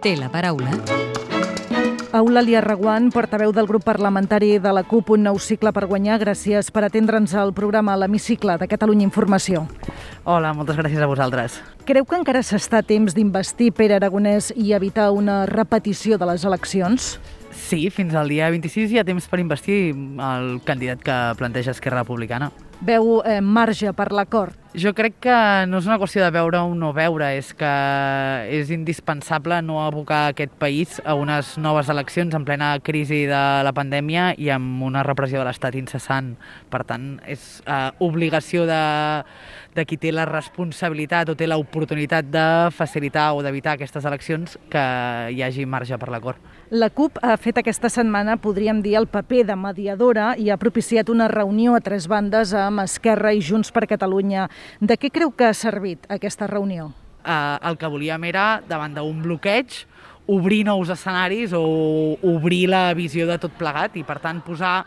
Té la paraula Eulàlia Reguant, portaveu del grup parlamentari de la CUP, un nou cicle per guanyar. Gràcies per atendre'ns al programa L'Hemicicle de Catalunya Informació. Hola, moltes gràcies a vosaltres. Creu que encara s'està a temps d'investir Pere Aragonès i evitar una repetició de les eleccions? Sí, fins al dia 26 hi ha temps per investir el candidat que planteja Esquerra Republicana. Veu eh, marge per l'acord? Jo crec que no és una qüestió de veure o no veure, és que és indispensable no abocar aquest país a unes noves eleccions en plena crisi de la pandèmia i amb una repressió de l'Estat incessant. Per tant, és uh, obligació de, de qui té la responsabilitat o té l'oportunitat de facilitar o d'evitar aquestes eleccions que hi hagi marge per l'acord. La CUP ha fet aquesta setmana, podríem dir, el paper de mediadora i ha propiciat una reunió a tres bandes amb Esquerra i Junts per Catalunya. De què creu que ha servit aquesta reunió? Uh, el que volíem era, davant d'un bloqueig, obrir nous escenaris o obrir la visió de tot plegat i, per tant, posar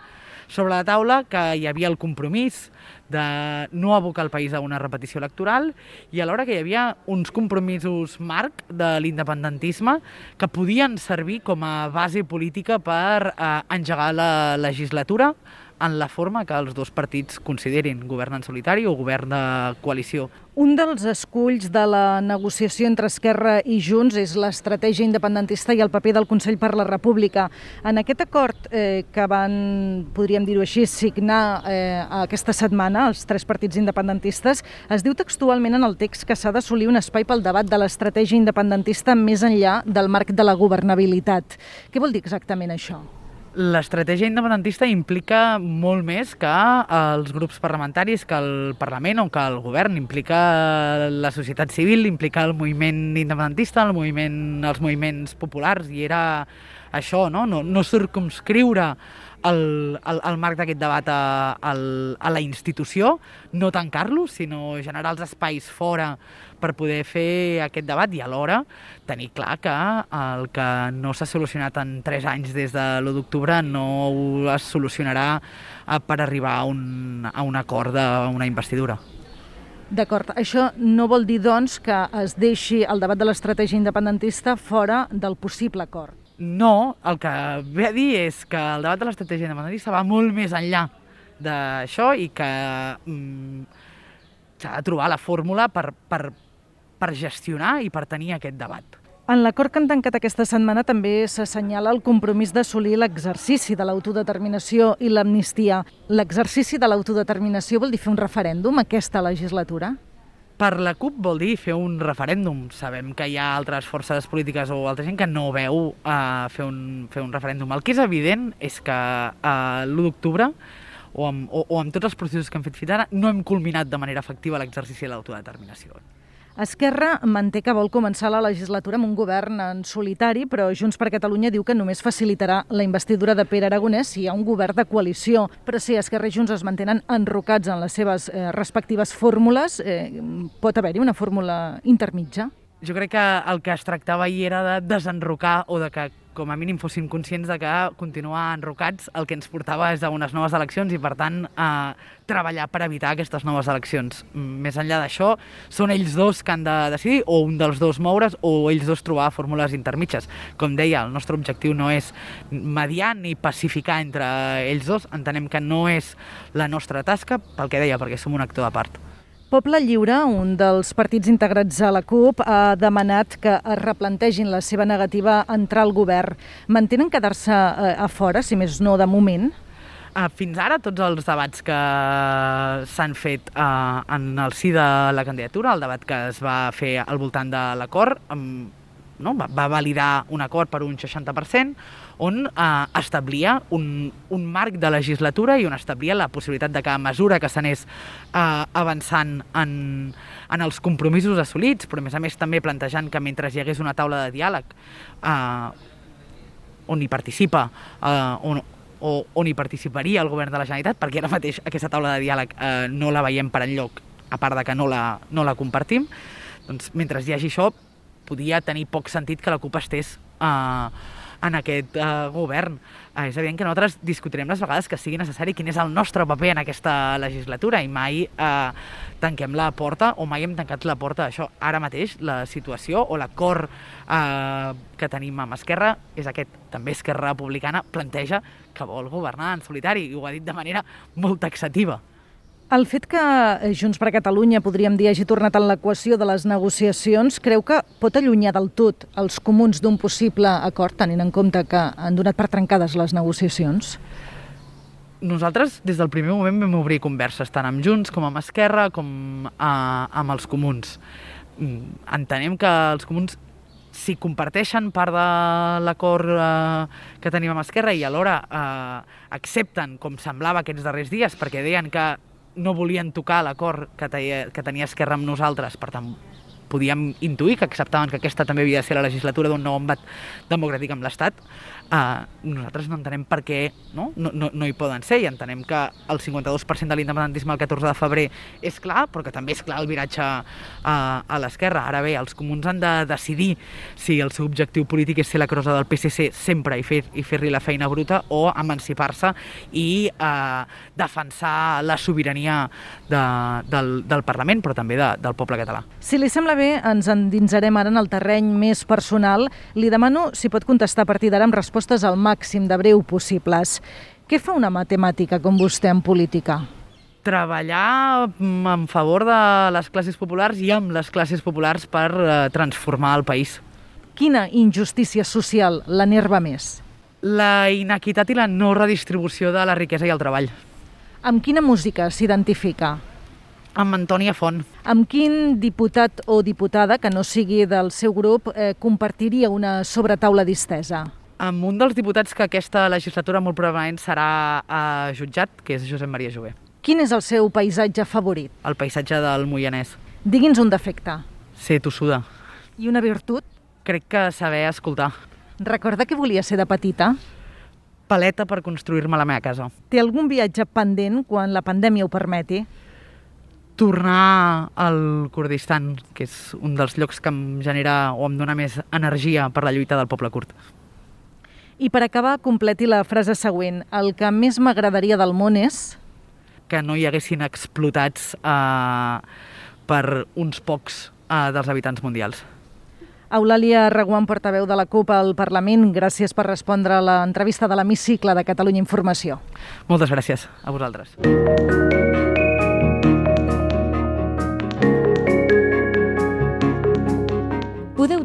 sobre la taula que hi havia el compromís de no abocar el país a una repetició electoral i alhora que hi havia uns compromisos marc de l'independentisme que podien servir com a base política per eh, engegar la legislatura en la forma que els dos partits considerin, govern en solitari o govern de coalició. Un dels esculls de la negociació entre Esquerra i Junts és l'estratègia independentista i el paper del Consell per la República. En aquest acord eh, que van, podríem dir-ho així, signar eh, aquesta setmana els tres partits independentistes, es diu textualment en el text que s'ha d'assolir un espai pel debat de l'estratègia independentista més enllà del marc de la governabilitat. Què vol dir exactament això? L'estratègia independentista implica molt més que els grups parlamentaris, que el Parlament o que el govern. Implica la societat civil, implica el moviment independentista, el moviment, els moviments populars, i era això, no? No, no circumscriure el, el, el marc d'aquest debat a, a, la institució, no tancar-lo, sinó generar els espais fora per poder fer aquest debat i alhora tenir clar que el que no s'ha solucionat en tres anys des de l'1 d'octubre no es solucionarà eh, per arribar a un, a un acord d'una investidura. D'acord. Això no vol dir, doncs, que es deixi el debat de l'estratègia independentista fora del possible acord. No, el que ve a dir és que el debat de l'estratègia independentista va molt més enllà d'això i que mm, s'ha de trobar la fórmula per, per, per gestionar i per tenir aquest debat. En l'acord que han tancat aquesta setmana també s'assenyala el compromís d'assolir l'exercici de l'autodeterminació i l'amnistia. L'exercici de l'autodeterminació vol dir fer un referèndum aquesta legislatura? Per la CUP vol dir fer un referèndum. Sabem que hi ha altres forces polítiques o altra gent que no veu uh, fer, un, fer un referèndum. El que és evident és que uh, l'1 d'octubre o amb, o, o amb tots els processos que hem fet fins ara no hem culminat de manera efectiva l'exercici de l'autodeterminació. Esquerra manté que vol començar la legislatura amb un govern en solitari, però Junts per Catalunya diu que només facilitarà la investidura de Pere Aragonès si hi ha un govern de coalició. Però si Esquerra i Junts es mantenen enrocats en les seves eh, respectives fórmules, eh, pot haver-hi una fórmula intermitja? Jo crec que el que es tractava ahir era de desenrocar o de que com a mínim fossin conscients de que continuar enrocats el que ens portava és a unes noves eleccions i, per tant, a treballar per evitar aquestes noves eleccions. Més enllà d'això, són ells dos que han de decidir, o un dels dos moure's, o ells dos trobar fórmules intermitges. Com deia, el nostre objectiu no és mediar ni pacificar entre ells dos, entenem que no és la nostra tasca, pel que deia, perquè som un actor a part. Poble Lliure, un dels partits integrats a la CUP, ha demanat que es replantegin la seva negativa a entrar al govern. Mantenen quedar-se eh, a fora, si més no de moment? Uh, fins ara tots els debats que s'han fet uh, en el si de la candidatura, el debat que es va fer al voltant de l'acord, um, no? va, va validar un acord per un 60%, on eh, establia un, un marc de legislatura i on establia la possibilitat de que a mesura que s'anés eh, avançant en, en els compromisos assolits, però a més a més també plantejant que mentre hi hagués una taula de diàleg eh, on hi participa, eh, on, o on hi participaria el govern de la Generalitat, perquè ara mateix aquesta taula de diàleg eh, no la veiem per enlloc, a part de que no la, no la compartim, doncs mentre hi hagi això, podia tenir poc sentit que la CUP estés eh, en aquest eh, govern. Eh, és evident que nosaltres discutirem les vegades que sigui necessari quin és el nostre paper en aquesta legislatura i mai eh, tanquem la porta o mai hem tancat la porta a això. Ara mateix la situació o l'acord eh, que tenim amb Esquerra és aquest. També Esquerra Republicana planteja que vol governar en solitari i ho ha dit de manera molt taxativa. El fet que eh, Junts per Catalunya, podríem dir, hagi tornat en l'equació de les negociacions, creu que pot allunyar del tot els comuns d'un possible acord, tenint en compte que han donat per trencades les negociacions? Nosaltres, des del primer moment, vam obrir converses tant amb Junts com amb Esquerra com eh, amb els comuns. Mm, entenem que els comuns si comparteixen part de l'acord eh, que tenim amb Esquerra i alhora eh, accepten, com semblava aquests darrers dies, perquè deien que no volien tocar l'acord que, que tenia Esquerra amb nosaltres, per tant, podíem intuir que acceptaven que aquesta també havia de ser la legislatura d'un nou embat democràtic amb l'Estat, Uh, nosaltres no entenem per què no? No, no, no hi poden ser i entenem que el 52% de l'independentisme el 14 de febrer és clar, però que també és clar el viratge uh, a l'esquerra. Ara bé, els comuns han de decidir si el seu objectiu polític és ser la crosa del PSC sempre i fer-li i fer la feina bruta o emancipar-se i uh, defensar la sobirania de, del, del Parlament, però també de, del poble català. Si li sembla bé, ens endinsarem ara en el terreny més personal. Li demano si pot contestar a partir d'ara amb resposta respostes al màxim de breu possibles. Què fa una matemàtica com vostè en política? treballar en favor de les classes populars i amb les classes populars per eh, transformar el país. Quina injustícia social l'enerva més? La inequitat i la no redistribució de la riquesa i el treball. Amb quina música s'identifica? Amb Antònia Font. Amb quin diputat o diputada que no sigui del seu grup eh, compartiria una sobretaula distesa? Amb un dels diputats que aquesta legislatura molt probablement serà eh, jutjat, que és Josep Maria Jové. Quin és el seu paisatge favorit? El paisatge del Moianès. Digui'ns un defecte. Ser tossuda. I una virtut? Crec que saber escoltar. Recorda que volia ser de petita? Paleta per construir-me la meva casa. Té algun viatge pendent quan la pandèmia ho permeti? tornar al Kurdistan, que és un dels llocs que em genera o em dona més energia per la lluita del poble kurd. I per acabar, completi la frase següent. El que més m'agradaria del món és... Que no hi haguessin explotats eh, per uns pocs eh, dels habitants mundials. Eulàlia Reguant, portaveu de la CUP al Parlament, gràcies per respondre a l'entrevista de l'Hemicicle de Catalunya Informació. Moltes gràcies a vosaltres.